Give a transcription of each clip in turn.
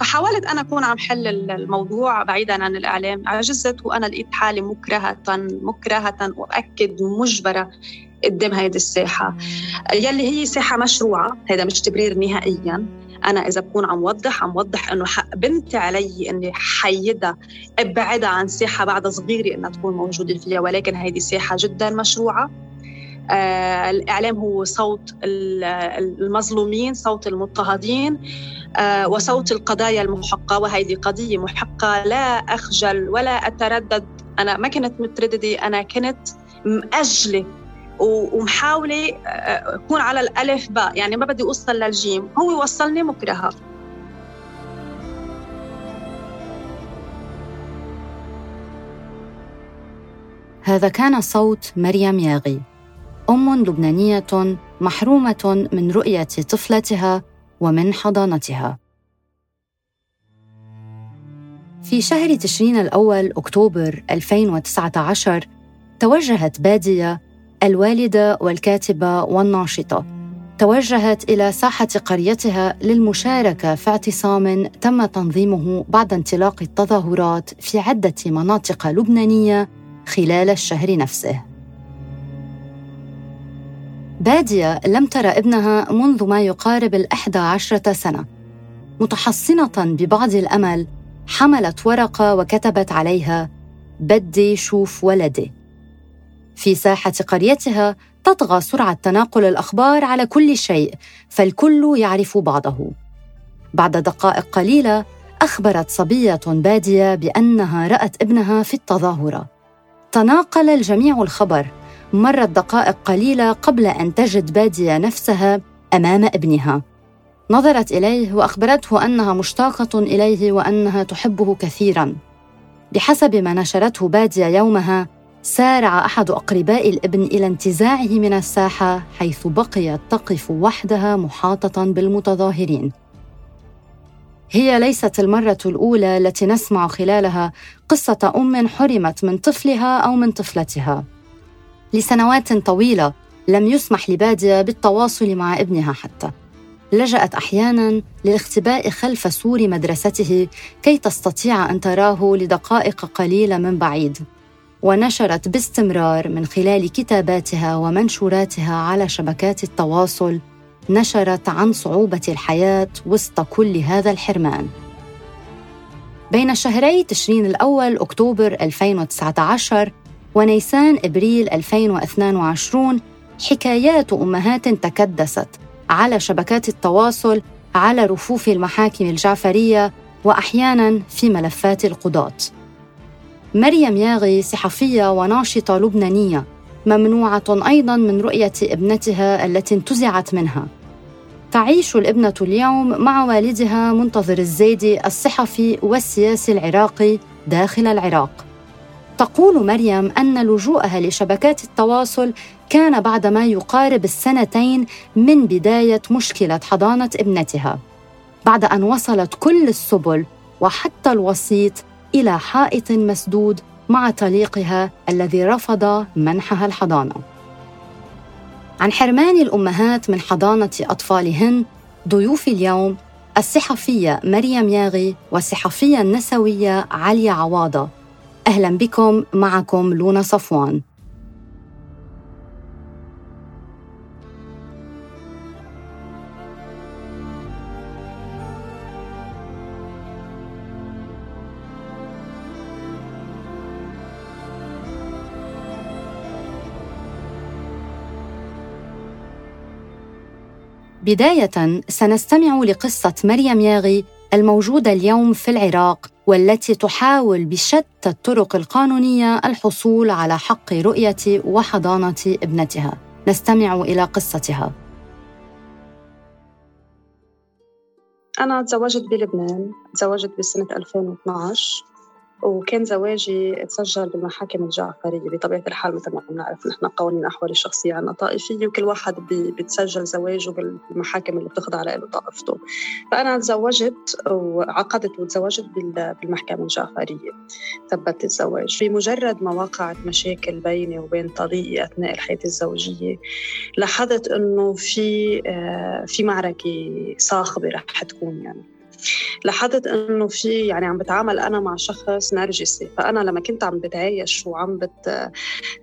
فحاولت أنا أكون عم حل الموضوع بعيدا عن الإعلام عجزت وأنا لقيت حالي مكرهة مكرهة وأكد مجبرة قدام هيدي الساحة. يلي هي ساحة مشروعة هذا مش تبرير نهائيا. أنا إذا بكون عم وضح عم وضح إنه حق بنتي علي إني حيدها أبعدها عن ساحة بعد صغيرة إنها تكون موجودة فيها ولكن هيدي ساحة جدا مشروعة. آه الإعلام هو صوت المظلومين صوت المضطهدين آه وصوت القضايا المحقة. وهيدي قضية محقة لا أخجل ولا أتردد. أنا ما كنت مترددة أنا كنت مأجلة ومحاولة آه، أكون على الألف باء. يعني ما بدي أوصل للجيم. هو وصلني مكرهة. هذا كان صوت مريم ياغي. أم لبنانية محرومة من رؤية طفلتها ومن حضانتها. في شهر تشرين الأول أكتوبر 2019 توجهت بادية الوالدة والكاتبة والناشطة. توجهت إلى ساحة قريتها للمشاركة في اعتصام تم تنظيمه بعد انطلاق التظاهرات في عدة مناطق لبنانية خلال الشهر نفسه. بادية لم ترى ابنها منذ ما يقارب الإحدى عشرة سنة. متحصنة ببعض الأمل حملت ورقة وكتبت عليها بدي شوف ولدي في ساحة قريتها تطغى سرعة تناقل الأخبار على كل شيء فالكل يعرف بعضه. بعد دقائق قليلة أخبرت صبية بادية بأنها رأت ابنها في التظاهرة. تناقل الجميع الخبر مرت دقائق قليلة قبل أن تجد بادية نفسها أمام ابنها. نظرت إليه وأخبرته أنها مشتاقة إليه وأنها تحبه كثيرا. بحسب ما نشرته بادية يومها سارع أحد أقرباء الابن إلى انتزاعه من الساحة حيث بقيت تقف وحدها محاطة بالمتظاهرين. هي ليست المرة الأولى التي نسمع خلالها قصة أم حرمت من طفلها أو من طفلتها. لسنوات طويلة لم يسمح لبادية بالتواصل مع ابنها حتى. لجأت أحيانا للاختباء خلف سور مدرسته كي تستطيع أن تراه لدقائق قليلة من بعيد ونشرت باستمرار من خلال كتاباتها ومنشوراتها على شبكات التواصل نشرت عن صعوبة الحياة وسط كل هذا الحرمان. بين شهري تشرين الأول أكتوبر 2019 ونيسان إبريل 2022 حكايات أمهات تكدست على شبكات التواصل على رفوف المحاكم الجعفرية واحيانا في ملفات القضاة. مريم ياغي صحفية وناشطة لبنانية ممنوعة أيضا من رؤية ابنتها التي انتزعت منها. تعيش الابنة اليوم مع والدها منتظر الزيدي الصحفي والسياسي العراقي داخل العراق. تقول مريم أن لجوءها لشبكات التواصل كان بعد ما يقارب السنتين من بداية مشكلة حضانة ابنتها. بعد أن وصلت كل السبل وحتى الوسيط إلى حائط مسدود مع طليقها الذي رفض منحها الحضانة. عن حرمان الأمهات من حضانة أطفالهن ضيوف اليوم الصحفية مريم ياغي والصحفيه النسوية عليا عواضة. أهلا بكم معكم لونا صفوان. بداية سنستمع لقصة مريم ياغي الموجودة اليوم في العراق. والتي تحاول بشتى الطرق القانونية الحصول على حق رؤية وحضانة ابنتها. نستمع إلى قصتها. أنا تزوجت بلبنان تزوجت بسنة 2012 وكان زواجي تسجل بالمحاكم الجعفرية بطبيعة الحال مثل ما بنعرف نحن قوانين الأحوال الشخصية عنا طائفية وكل واحد بتسجل زواجه بالمحاكم اللي بتخضع له طائفته. فأنا تزوجت وعقدت وتزوجت بالمحكمة الجعفرية. ثبت الزواج. بمجرد ما وقعت مشاكل بيني وبين طليقي أثناء الحياة الزوجية لاحظت إنه في آه، في معركة صاخبة رح تكون يعني. لاحظت إنه في يعني عم بتعامل أنا مع شخص نرجسي فأنا لما كنت عم بتعايش وعم بت آه،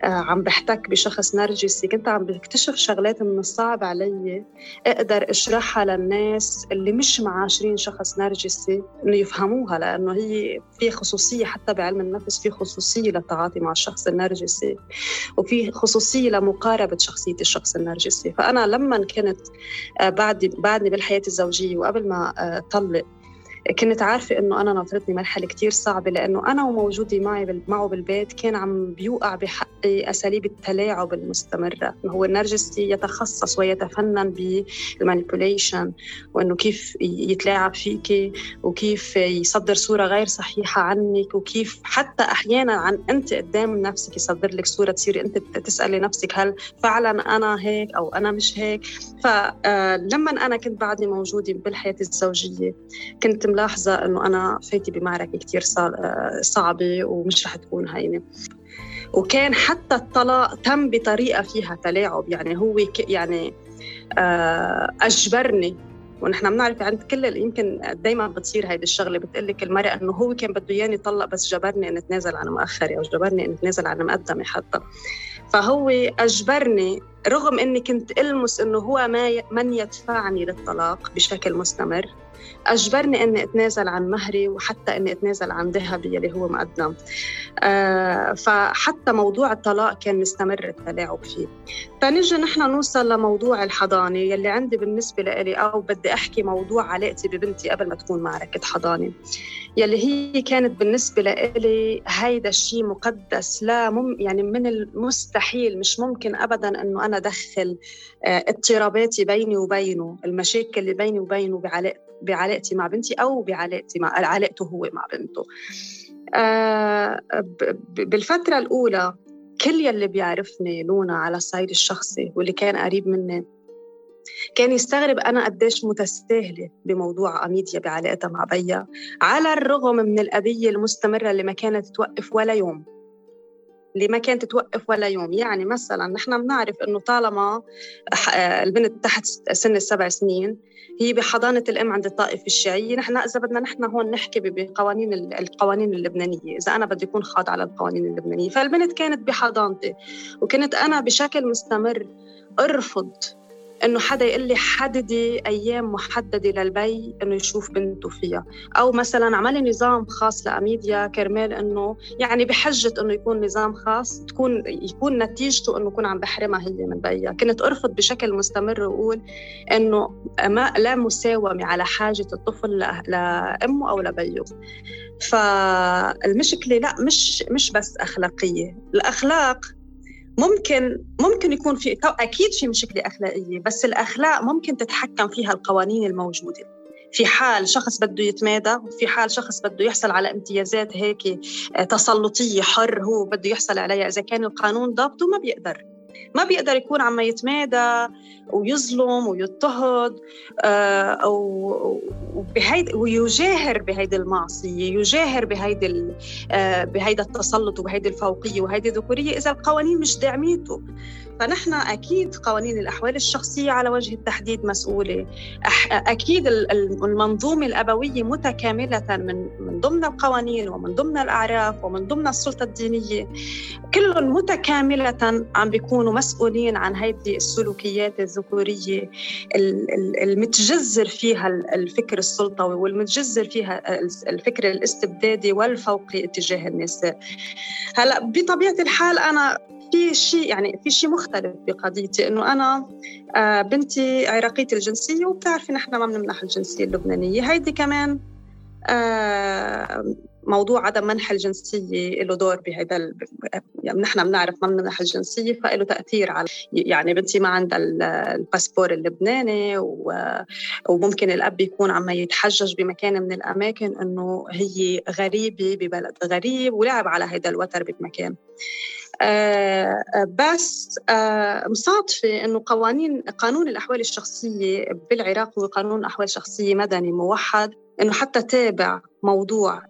عم بحتك بشخص نرجسي كنت عم بكتشف شغلات من الصعب علي أقدر أشرحها للناس اللي مش معاشرين شخص نرجسي إنه يفهموها لأنه هي في خصوصية حتى بعلم النفس في خصوصية للتعاطي مع الشخص النرجسي وفي خصوصية لمقاربة شخصية الشخص النرجسي. فأنا لما كنت آه، بعد بعدني بالحياة الزوجية وقبل ما آه، طلق كنت عارفة إنه أنا ناطرتني مرحلة كتير صعبة لأنه أنا وموجودي معي معه بالبيت كان عم بيوقع بحقي أساليب التلاعب المستمرة هو النرجسي يتخصص ويتفنن بالمانيبوليشن وإنه كيف يتلاعب فيك وكيف يصدر صورة غير صحيحة عنك وكيف حتى أحيانا عن أنت قدام نفسك يصدر لك صورة تصيري أنت تسألي نفسك هل فعلا أنا هيك أو أنا مش هيك؟ فلما آه، أنا كنت بعدني موجودة بالحياة الزوجية كنت ملاحظة إنه أنا فايتة بمعركة كتير صعبة ومش رح تكون هينة. وكان حتى الطلاق تم بطريقة فيها تلاعب. يعني هو يعني آه، أجبرني. ونحن بنعرف عند كل يمكن دائما بتصير هيدي الشغلة بتقول لك المرأة إنه هو كان بده إياني يطلق بس جبرني اني اتنازل عن مؤخري أو جبرني اني اتنازل عن مقدمة حتى. فهو أجبرني رغم إني كنت ألمس إنه هو ما من يدفعني للطلاق بشكل مستمر أجبرني إني أتنازل عن مهري وحتى إني أتنازل عن ذهبي اللي هو مقدم. آه فحتى موضوع الطلاق كان مستمر التلاعب فيه. فنجي نحن نوصل لموضوع الحضانة يلي عندي بالنسبة لي أو بدي أحكي موضوع علاقتي ببنتي قبل ما تكون معركة حضانة. يلي هي كانت بالنسبة لي هيدا الشيء مقدس لا مم يعني من المستحيل مش ممكن ابدا إنه أنا أدخل آه، اضطراباتي بيني وبينه المشاكل اللي بيني وبينه بعلاقتي. مع بنتي أو بعلاقتي مع علاقته هو مع بنته. آه، بالفترة الأولى كل يلي بيعرفني لونا على الصعيد الشخصي واللي كان قريب مني كان يستغرب أنا قديش متساهلة بموضوع أميديا بعلاقتها مع بيا على الرغم من الأذية المستمرة اللي ما كانت توقف ولا يوم. اللي ما كانت توقف ولا يوم. يعني مثلا نحن بنعرف إنه طالما البنت تحت سن السبع سنين هي بحضانة الأم عند الطائفة الشيعية نحن إذا بدنا نحن هون نحكي بقوانين القوانين اللبنانية إذا أنا بدي أكون خاضعة للقوانين اللبنانية. فالبنت كانت بحضانتي وكنت أنا بشكل مستمر أرفض إنه حدا يقول لي حددي أيام محددة للبي إنه يشوف بنته فيها. أو مثلا عملي نظام خاص لأميديا كرمال إنه يعني بحجة إنه يكون نظام خاص تكون يكون نتيجته إنه يكون عم بحرمها هي من بيها. كنت أرفض بشكل مستمر وأقول إنه ما لا مساومة على حاجة الطفل لأمه أو لبيه. فالمشكلة لا مش مش بس أخلاقية. الأخلاق ممكن ممكن يكون في أكيد في مشكلة أخلاقية بس الأخلاق ممكن تتحكم فيها القوانين الموجودة. في حال شخص بده يتمادى وفي حال شخص بده يحصل على امتيازات هيك آه، تسلطية حر هو بده يحصل عليها إذا كان القانون ضابطه ما بيقدر. ما بيقدر يكون عم يتمادى ويظلم ويضطهد آه، وبهيد ويجاهر بهيدي المعصية يجاهر بهيدي آه، بهيدا التسلط وبهيدي الفوقية وهيدي الذكورية إذا القوانين مش داعميته. فنحن أكيد قوانين الأحوال الشخصية على وجه التحديد مسؤولة. أكيد المنظومة الأبوية متكاملة من من ضمن القوانين ومن ضمن الأعراف ومن ضمن السلطة الدينية. كلهم متكاملة عم بيكونوا مسؤولين عن هذه السلوكيات الذكورية المتجذر فيها الفكر السلطوي والمتجذر فيها الفكر الاستبدادي والفوقي اتجاه النساء هلا بطبيعة الحال أنا في شيء يعني في شيء مختلف بقضيتي. إنه أنا آه، بنتي عراقية الجنسية وبتعرفي نحن ما بنمنح الجنسية اللبنانية. هيدي كمان آه، موضوع عدم منح الجنسية له دور بهذا يعني نحن بنعرف ما بنمنح الجنسية فله تأثير على يعني بنتي ما عندها الباسبور اللبناني وممكن الأب يكون عم يتحجج بمكان من الأماكن إنه هي غريبة ببلد غريب ولعب على هذا الوتر بمكان. آه، بس آه، مصادفة أنه قوانين قانون الأحوال الشخصية بالعراق هو قانون أحوال شخصية مدني موحد. أنه حتى تابع موضوع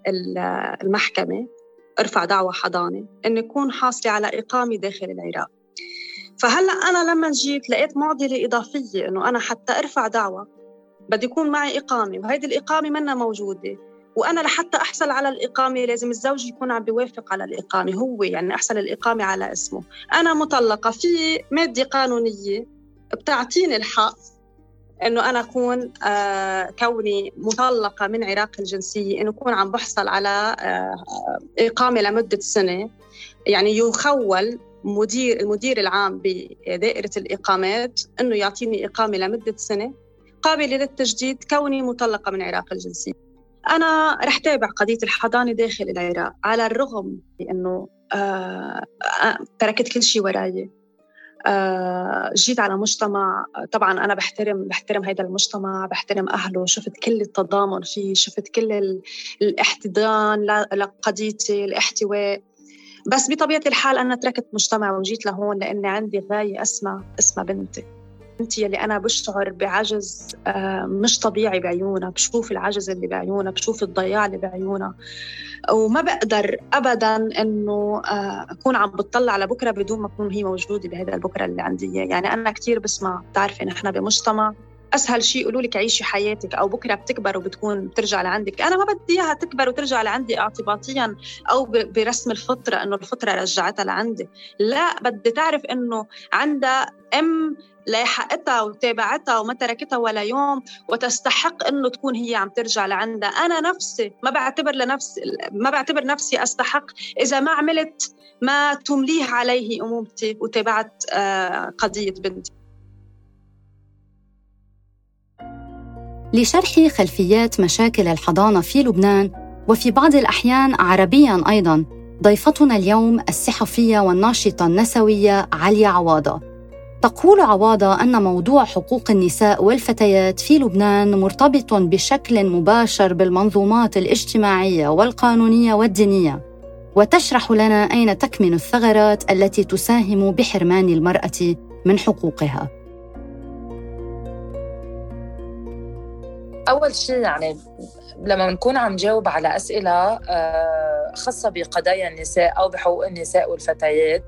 المحكمة ارفع دعوة حضانة أنه يكون حاصلة على إقامة داخل العراق. فهلأ أنا لما جيت لقيت معضلة إضافية أنه أنا حتى أرفع دعوة بدي يكون معي إقامة وهيدي الإقامة منا موجودة. وأنا لحتى أحصل على الإقامة لازم الزوج يكون عم بيوافق على الإقامة هو يعني أحصل الإقامة على اسمه. أنا مطلقة في مادة قانونية بتعطيني الحق إنه أنا أكون آه كوني مطلقة من عراق الجنسية إنه أكون عم بحصل على آه إقامة لمدة سنة. يعني يخول مدير المدير العام بدائرة الإقامات إنه يعطيني إقامة لمدة سنة قابلة للتجديد كوني مطلقة من عراق الجنسية. أنا رح تابع قضية الحضانة داخل العراق على الرغم بأنه آه آه تركت كل شيء وراي جيت على مجتمع طبعا أنا بحترم بحترم هذا المجتمع بحترم أهله شفت كل التضامن فيه شفت كل الاحتضان لقضيتي الاحتواء. بس بطبيعة الحال أنا تركت مجتمع وجيت لهون لأني عندي غاية أسمى اسمها بنتي. انت يلي أنا بشعر بعجز آه، مش طبيعي بعيونها بشوف العجز اللي بعيونها بشوف الضياع اللي بعيونها. وما بقدر ابدا إنه آه، أكون عم بتطلع لبكرة بدون ما أكون هي موجودة بهذا البكرة اللي عندي يعني أنا كثير بسمع بتعرفي نحن بمجتمع أسهل شيء يقولوا لك عيشي حياتك أو بكرة بتكبر وبتكون بترجع لعندك. أنا ما بدي إياها تكبر وترجع لعندي اعتباطيا أو برسم الفطرة إنه الفطرة رجعتها لعندي. لا بدي تعرف إنه عندها أم لاحقتها وتابعتها وما تركتها ولا يوم وتستحق إنه تكون هي عم ترجع لعندها. أنا نفسي ما بعتبر لنفسي ما بعتبر نفسي أستحق إذا ما عملت ما تمليه عليه أمومتي وتابعت آه، قضية بنتي. لشرح خلفيات مشاكل الحضانة في لبنان وفي بعض الأحيان عربيا أيضا ضيفتنا اليوم الصحفية والناشطة النسوية عليا عواضة. تقول عواضة أن موضوع حقوق النساء والفتيات في لبنان مرتبط بشكل مباشر بالمنظومات الاجتماعية والقانونية والدينية. وتشرح لنا أين تكمن الثغرات التي تساهم بحرمان المرأة من حقوقها. أول شيء يعني لما بنكون عم نجاوب على أسئلة آه، خاصة بقضايا النساء أو بحقوق النساء والفتيات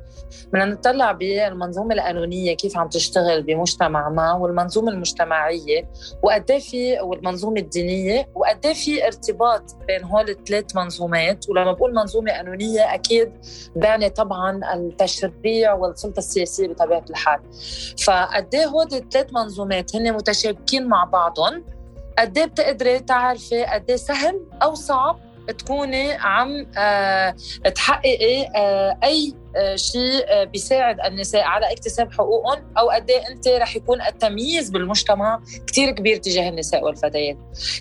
بدنا نطلع بالمنظومة القانونية كيف عم تشتغل بمجتمع ما والمنظومة المجتمعية وقد إيه في والمنظومة الدينية وقد إيه في ارتباط بين هول الثلاث منظومات. ولما بقول منظومة قانونية أكيد بعني طبعا التشريع والسلطة السياسية بطبيعة الحال. فقد إيه هول الثلاث منظومات هن متشابكين مع بعضهم قد إيه بتقدري تعرفي قد إيه سهل أو صعب تكوني عم آه تحققي آه أي آه شيء بيساعد النساء على اكتساب حقوقهم أو قد إيه أنت رح يكون التمييز بالمجتمع كثير كبير تجاه النساء والفتيات.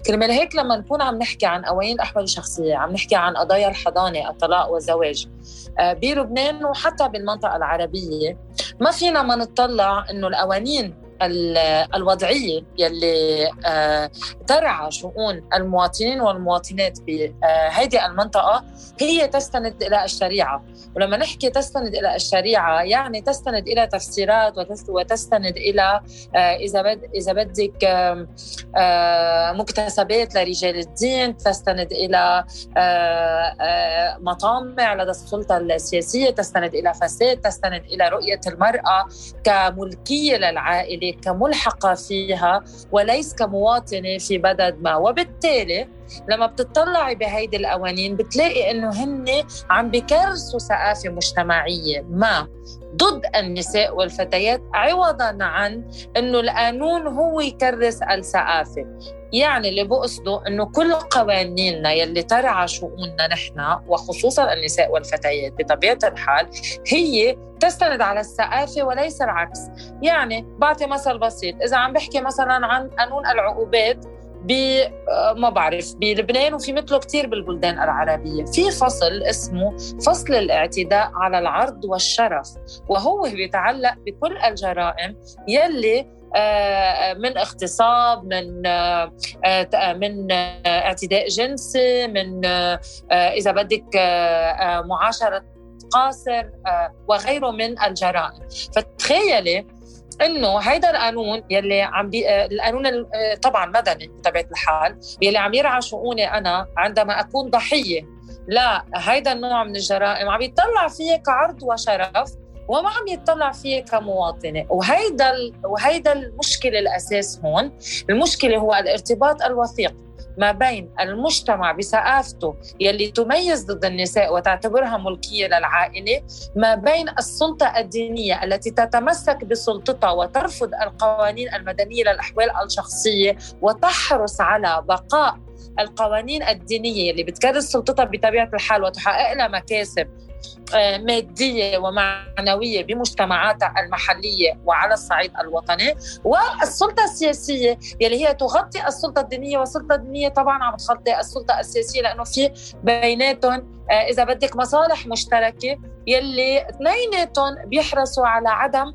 كرمال هيك لما نكون عم نحكي عن قوانين الاحوال الشخصيه عم نحكي عن قضايا الحضانة الطلاق والزواج بلبنان وحتى بالمنطقة العربية ما فينا ما نطلع إنه القوانين الوضعية يلي آه، ترعى شؤون المواطنين والمواطنات بهذه آه، المنطقة هي تستند إلى الشريعة. ولما نحكي تستند إلى الشريعة يعني تستند إلى تفسيرات وتستند إلى آه، إذا بد إذا بدك مكتسبات لرجال الدين تستند إلى مطامع لدى السلطة السياسية تستند إلى فساد تستند إلى رؤية المرأة كملكية كملحقة فيها وليس كمواطنة في بلد ما. وبالتالي لما بتطلعي بهيدي القوانين بتلاقي إنه هن عم بكرسوا ثقافة مجتمعية ما. ضد النساء والفتيات عوضا عن إنه القانون هو يكرس الثقافة. يعني اللي بقصده إنه كل قوانيننا يلي ترعى شؤوننا نحن وخصوصا النساء والفتيات بطبيعة الحال هي تستند على الثقافة وليس العكس. يعني بعطي مثل بسيط إذا عم بحكي مثلا عن قانون العقوبات ب آه، ما بعرف بلبنان وفي مثله كثير بالبلدان العربية. في فصل اسمه فصل الاعتداء على العرض والشرف وهو بيتعلق بكل الجرائم يلي آه، من اغتصاب من آه، من اعتداء جنسي من إذا بدك معاشرة قاصر وغيره من الجرائم. فتخيلي إنه هيدا القانون يلي عم بي آه، القانون آه، طبعا مدني بطبيعه الحال يلي عم يرعى شؤوني أنا عندما أكون ضحية. لا هيدا النوع من الجرائم عم يطلع فيها كعرض وشرف وما عم يتطلع فيه كمواطنة. وهيدا وهيدا المشكلة الأساس هون. المشكلة هو الارتباط الوثيق. ما بين المجتمع بثقافته يلي تميز ضد النساء وتعتبرها ملكية للعائلة ما بين السلطة الدينية التي تتمسك بسلطتها وترفض القوانين المدنية للأحوال الشخصية وتحرص على بقاء القوانين الدينية اللي بتكرس سلطتها بطبيعة الحال وتحقق لها مكاسب. مادية ومعنوية بمجتمعاتها المحلية وعلى الصعيد الوطني. والسلطة السياسية يلي هي تغطي السلطة الدينية والسلطة الدينية طبعا عم تغطي السلطة السياسية لأنه في بيناتهم آه، إذا بدك مصالح مشتركة يلي اثنيناتهم بيحرصوا على عدم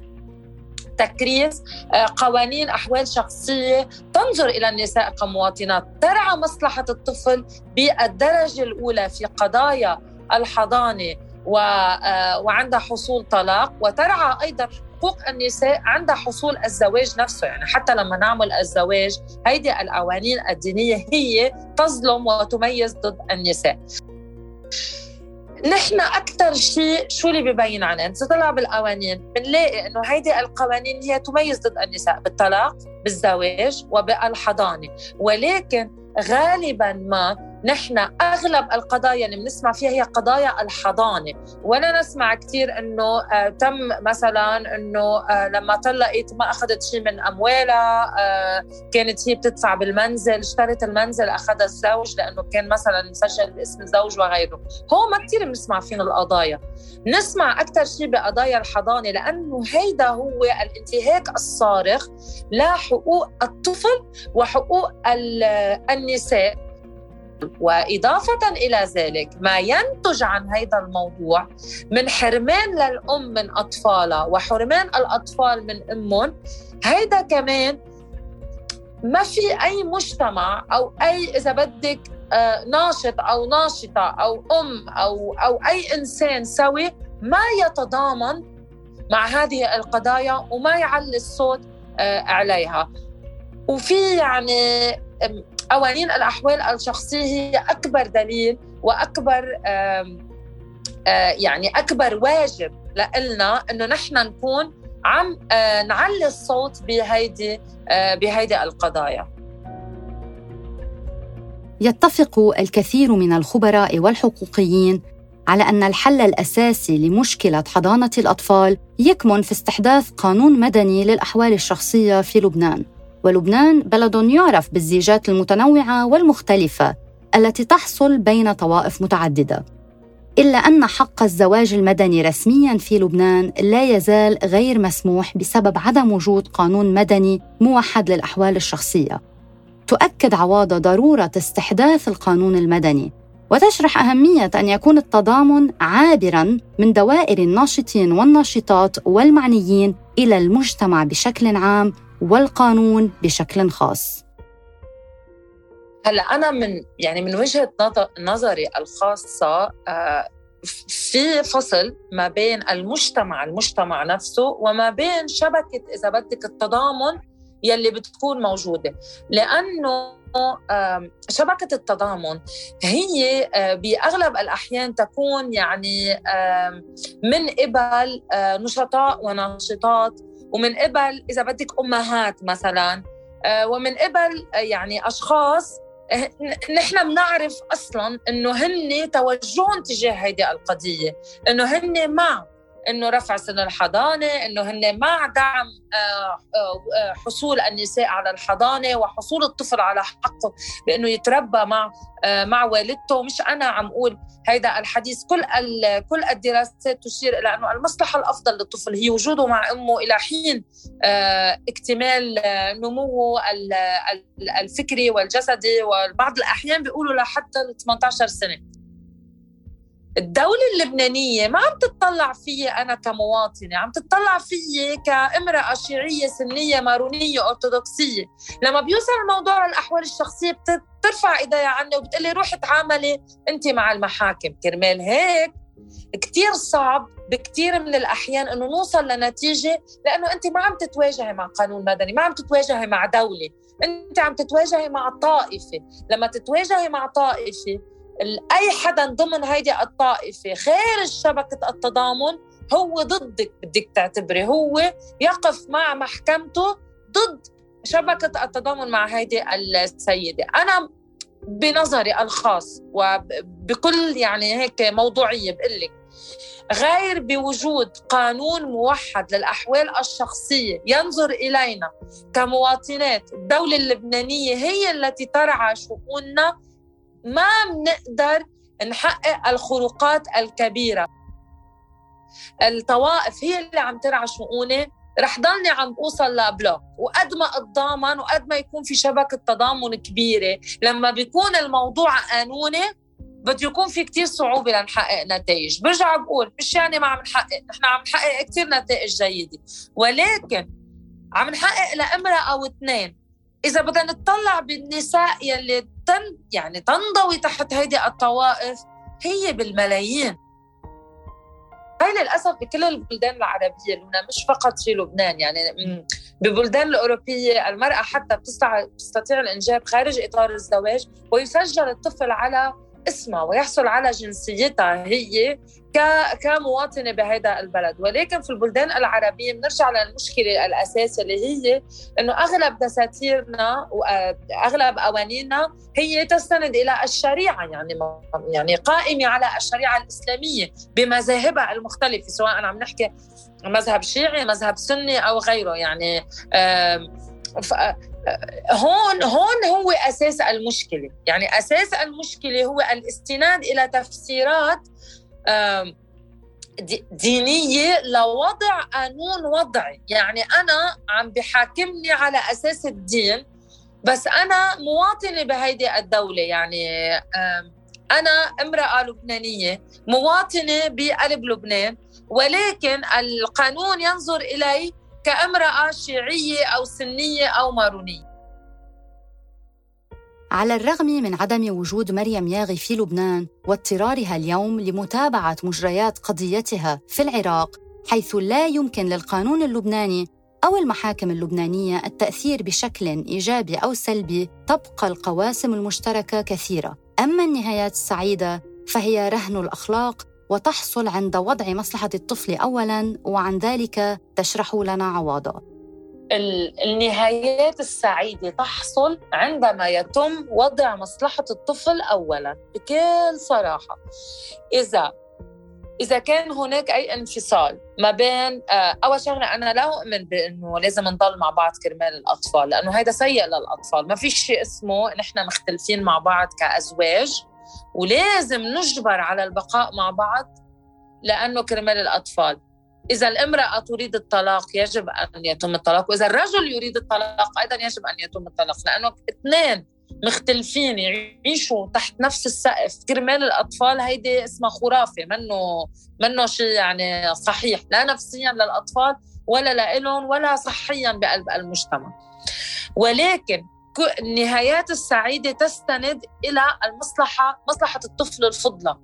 تكريس آه، قوانين أحوال شخصية تنظر إلى النساء كمواطنات ترعى مصلحة الطفل بالدرجة الأولى في قضايا الحضانة آه، وعندها حصول طلاق. وترعى أيضا حقوق النساء عندها حصول الزواج نفسه. يعني حتى لما نعمل الزواج هيدي القوانين الدينية هي تظلم وتميز ضد النساء. نحن أكثر شيء شو اللي ببين عنا تطلع بالقوانين بنلاقي إنه هيدي القوانين هي تميز ضد النساء بالطلاق بالزواج وبالحضانة. ولكن غالبا ما نحن أغلب القضايا اللي بنسمع فيها هي قضايا الحضانة. وأنا نسمع كثير إنه آه تم مثلا إنه آه لما طلقت ما أخذت شيء من أموالها آه كانت هي بتدفع بالمنزل اشترت المنزل أخذها الزوج لأنه كان مثلا مسجل باسم الزوج وغيره. هو ما كثير بنسمع فين القضايا. نسمع أكثر شيء بقضايا الحضانة لأنه هيدا هو الانتهاك الصارخ لحقوق الطفل وحقوق النساء. وإضافة إلى ذلك ما ينتج عن هذا الموضوع من حرمان للأم من أطفالها وحرمان الأطفال من أمهم هيدا كمان ما في أي مجتمع أو أي إذا بدك آه، ناشط أو ناشطة أو أم أو أو أي إنسان سوي ما يتضامن مع هذه القضايا وما يعلي الصوت آه، عليها. وفي يعني قوانين الأحوال الشخصية هي أكبر دليل وأكبر آه، يعني أكبر واجب لنا إنه نحن نكون عم آه، نعلي الصوت بهيدي آه، بهيدي القضايا. يتفق الكثير من الخبراء والحقوقيين على أن الحل الأساسي لمشكلة حضانة الأطفال يكمن في استحداث قانون مدني للأحوال الشخصية في لبنان. ولبنان بلد يعرف بالزيجات المتنوعة والمختلفة التي تحصل بين طوائف متعددة. إلا أن حق الزواج المدني رسميا في لبنان لا يزال غير مسموح بسبب عدم وجود قانون مدني موحد للأحوال الشخصية. تؤكد عواضه ضرورة استحداث القانون المدني وتشرح أهمية أن يكون التضامن عابرا من دوائر الناشطين والناشطات والمعنيين إلى المجتمع بشكل عام والقانون بشكل خاص. هلا أنا من يعني من وجهة نظري الخاصة آه، في فصل ما بين المجتمع المجتمع نفسه وما بين شبكة إذا بدك التضامن يلي بتكون موجودة. لأنه شبكة التضامن هي آه، بأغلب الأحيان تكون يعني من قبل آه، نشطاء وناشطات ومن قبل إذا بدك أمهات مثلا آه، ومن قبل آه، يعني أشخاص آه، نحن بنعرف أصلا إنه هن توجههم تجاه هيدي القضية إنه هن مع إنه رفع سن الحضانة إنه هن مع دعم آه، آه، حصول النساء على الحضانة وحصول الطفل على حقه بإنه يتربى مع آه، مع والدته. مش أنا عم أقول هيدا الحديث. كل كل الدراسات تشير إلى إنه المصلحة الأفضل للطفل هي وجوده مع أمه إلى حين اكتمال نموه الفكري والجسدي. وبعض الأحيان بيقولوا لحتى 18 سنة. الدولة اللبنانية ما عم تتطلع فيي أنا كمواطنة عم تتطلع فيي كامرأة شيعية سنية مارونية أرثوذكسية. لما بيوصل الموضوع للأحوال الشخصية بترفع إيديها عني وبتقلي روحي تعاملي أنت مع المحاكم. كرمال هيك كتير صعب بكتير من الأحيان أنه نوصل لنتيجة لأنه أنت ما عم تتواجهي مع قانون مدني ما عم تتواجهي مع دولة. أنت عم تتواجهي مع طائفة. لما تتواجهي مع طائفة أي حدا ضمن هيدي الطائفة خارج شبكة التضامن هو ضدك بدك تعتبري هو يقف مع محكمته ضد شبكة التضامن مع هيدي السيدة. أنا بنظري الخاص وبكل يعني هيك موضوعية بقول لك غير بوجود قانون موحد للأحوال الشخصية ينظر إلينا كمواطنات الدولة اللبنانية هي التي ترعى شؤوننا ما بنقدر نحقق الخروقات الكبيرة. الطوائف هي اللي عم ترعى شؤوني. رح ضلني عم أوصل لبلوك وقد ما أتضامن وقد ما يكون في شبكة تضامن كبيرة لما بيكون الموضوع قانوني بده يكون في كتير صعوبة لنحقق نتائج. برجع بقول مش يعني ما عم نحقق نحن عم نحقق كتير نتائج جيدة. ولكن عم نحقق لامرأة أو اثنين. إذا بدنا نطلع بالنساء يلي تن يعني تنضوي تحت هيدي الطوائف هي بالملايين. هاي للأسف بكل البلدان العربية لنا مش فقط في لبنان يعني ببلدان الأوروبية المرأة حتى بتستطيع الإنجاب خارج إطار الزواج ويسجل الطفل على اسمها ويحصل على جنسيتها هي كمواطنة بهذا البلد. ولكن في البلدان العربية بنرجع للمشكلة الأساسية اللي هي أنه أغلب دساتيرنا وأغلب قوانيننا هي تستند إلى الشريعة يعني يعني قائمة على الشريعة الإسلامية بمذاهبها المختلفة سواء عم نحكي مذهب شيعي مذهب سني أو غيره يعني هون هون هو أساس المشكلة. يعني أساس المشكلة هو الاستناد إلى تفسيرات دينية لوضع قانون وضعي. يعني أنا عم بحاكمني على أساس الدين بس أنا مواطنة بهيدي الدولة. يعني أنا امرأة لبنانية مواطنة بقلب لبنان ولكن القانون ينظر إلي كامرأة شيعية أو سنية أو مارونية. على الرغم من عدم وجود مريم ياغي في لبنان واضطرارها اليوم لمتابعة مجريات قضيتها في العراق حيث لا يمكن للقانون اللبناني أو المحاكم اللبنانية التأثير بشكل إيجابي أو سلبي تبقى القواسم المشتركة كثيرة. أما النهايات السعيدة فهي رهن الأخلاق وتحصل عند وضع مصلحة الطفل أولاً وعن ذلك تشرح لنا عواضة النهايات السعيدة تحصل عندما يتم وضع مصلحة الطفل أولاً بكل صراحة. إذا إذا كان هناك أي انفصال ما بين آه، أول شغلة أنا لا أؤمن بأنه لازم نضل مع بعض كرمال الأطفال لأنه هذا سيء للأطفال. ما في شيء اسمه نحن مختلفين مع بعض كأزواج. ولازم نجبر على البقاء مع بعض لأنه كرمال الأطفال. إذا الإمرأة تريد الطلاق يجب أن يتم الطلاق وإذا الرجل يريد الطلاق أيضا يجب أن يتم الطلاق لأنه اثنين مختلفين يعيشوا تحت نفس السقف. كرمال الأطفال هيدي اسمها خرافة منه منه شيء يعني صحيح لا نفسيا للأطفال ولا لإلهم ولا صحيا بقلب المجتمع. ولكن النهايات السعيدة تستند إلى المصلحة مصلحة الطفل الفضلى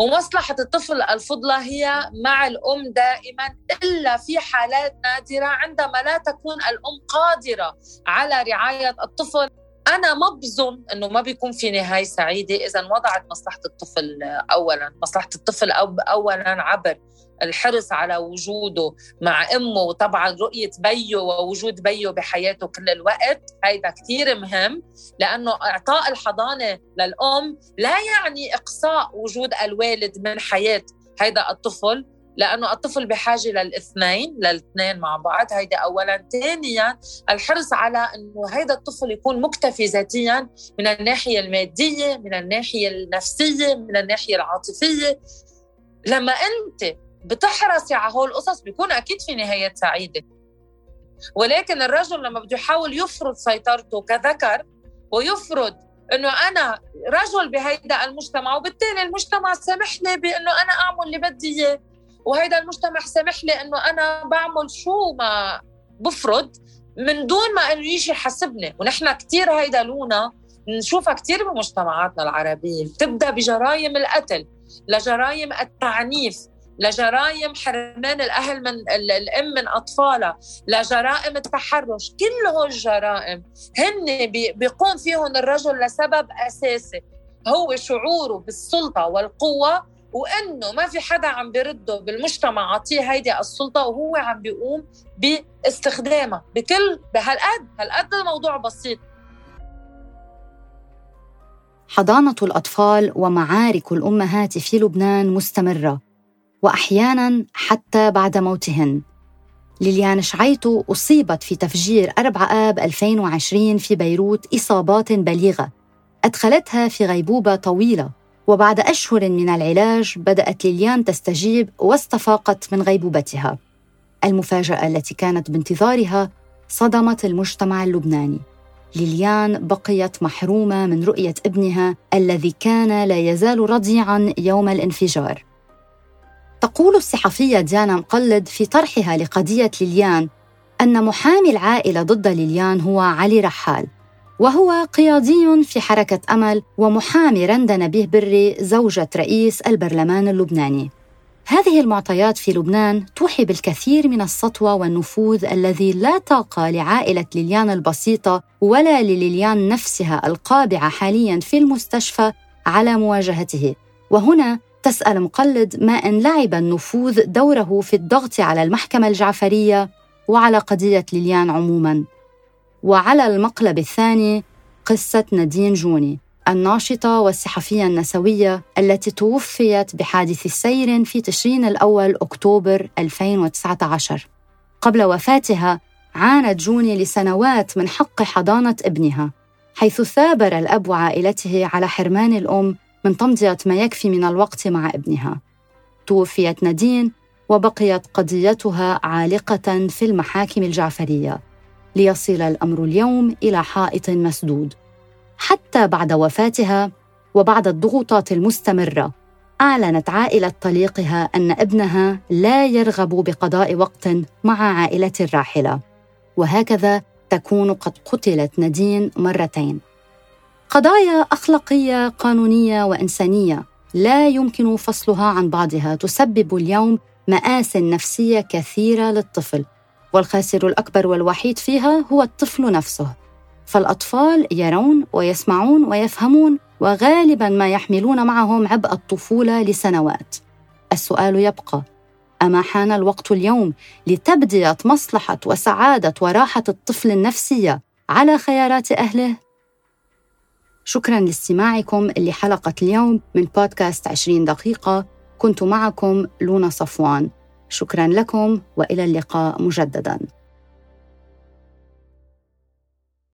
ومصلحة الطفل الفضلى هي مع الأم دائما إلا في حالات نادرة عندما لا تكون الأم قادرة على رعاية الطفل. أنا ما بظن إنه ما بيكون في نهاية سعيدة إذا وضعت مصلحة الطفل أولا. مصلحة الطفل أولا عبر الحرص على وجوده مع أمه وطبعا رؤية بيه ووجود بيه بحياته كل الوقت هيدا كثير مهم لأنه إعطاء الحضانة للأم لا يعني إقصاء وجود الوالد من حياة هيدا الطفل لأنه الطفل بحاجة للاثنين للاثنين مع بعض هيدا اولا. ثانيا الحرص على إنه هيدا الطفل يكون مكتفي ذاتيا من الناحية المادية من الناحية النفسية من الناحية العاطفية. لما أنت بتحرصي على هول القصص بيكون أكيد في نهايات سعيدة. ولكن الرجل لما بده يحاول يفرض سيطرته كذكر ويفرض إنه أنا رجل بهيدا المجتمع وبالتالي المجتمع سامح لي بإنه أنا أعمل اللي بدي إياه. وهيدا المجتمع سامح لي إنه أنا بعمل شو ما بفرض من دون ما إنه يجي يحاسبني. ونحن كثير هيدا لونا نشوفها كثير بمجتمعاتنا العربية. بتبدأ بجرائم القتل لجرائم التعنيف لجرائم حرمان الأهل من الأم من أطفالها لجرائم التحرش كل هول الجرائم. هن بيقوم فيهم الرجل لسبب أساسي هو شعوره بالسلطة والقوة وإنه ما في حدا عم بيرده بالمجتمع عطيه هيدي السلطة وهو عم بيقوم باستخدامها بكل بهالقد هالقد الموضوع بسيط. حضانة الأطفال ومعارك الأمهات في لبنان مستمرة. وأحيانا حتى بعد موتهن. ليليان شعيتو أصيبت في تفجير 4 آب 2020 في بيروت إصابات بليغة. أدخلتها في غيبوبة طويلة. وبعد أشهر من العلاج بدأت ليليان تستجيب واستفاقت من غيبوبتها. المفاجأة التي كانت بانتظارها صدمت المجتمع اللبناني. ليليان بقيت محرومة من رؤية ابنها الذي كان لا يزال رضيعا يوم الانفجار. تقول الصحفية ديانا مقلد في طرحها لقضية ليليان أن محامي العائلة ضد ليليان هو علي رحال وهو قيادي في حركة أمل ومحامي رندا نبيه بري زوجة رئيس البرلمان اللبناني. هذه المعطيات في لبنان توحي بالكثير من السطوة والنفوذ الذي لا طاقة لعائلة ليليان البسيطة ولا لليليان نفسها القابعة حاليا في المستشفى على مواجهته. وهنا تسأل مقلد ما إن لعب النفوذ دوره في الضغط على المحكمة الجعفرية وعلى قضية ليليان عموماً. وعلى المقلب الثاني قصة نادين جوني الناشطة والصحفية النسوية التي توفيت بحادث سير في تشرين الأول أكتوبر 2019 قبل وفاتها عانت جوني لسنوات من حق حضانة ابنها حيث ثابر الأب وعائلته على حرمان الأم من تمضية ما يكفي من الوقت مع ابنها. توفيت نادين وبقيت قضيتها عالقة في المحاكم الجعفرية. ليصل الأمر اليوم إلى حائط مسدود. حتى بعد وفاتها وبعد الضغوطات المستمرة أعلنت عائلة طليقها أن ابنها لا يرغب بقضاء وقت مع عائلة الراحلة. وهكذا تكون قد قتلت نادين مرتين. قضايا أخلاقية قانونية وإنسانية لا يمكن فصلها عن بعضها تسبب اليوم مآس نفسية كثيرة للطفل. والخاسر الأكبر والوحيد فيها هو الطفل نفسه. فالأطفال يرون ويسمعون ويفهمون وغالبا ما يحملون معهم عبء الطفولة لسنوات. السؤال يبقى أما حان الوقت اليوم لتبدية مصلحة وسعادة وراحة الطفل النفسية على خيارات أهله؟ شكرا لاستماعكم لحلقة اليوم من بودكاست 20 دقيقة. كنت معكم لونا صفوان. شكرا لكم وإلى اللقاء مجددا.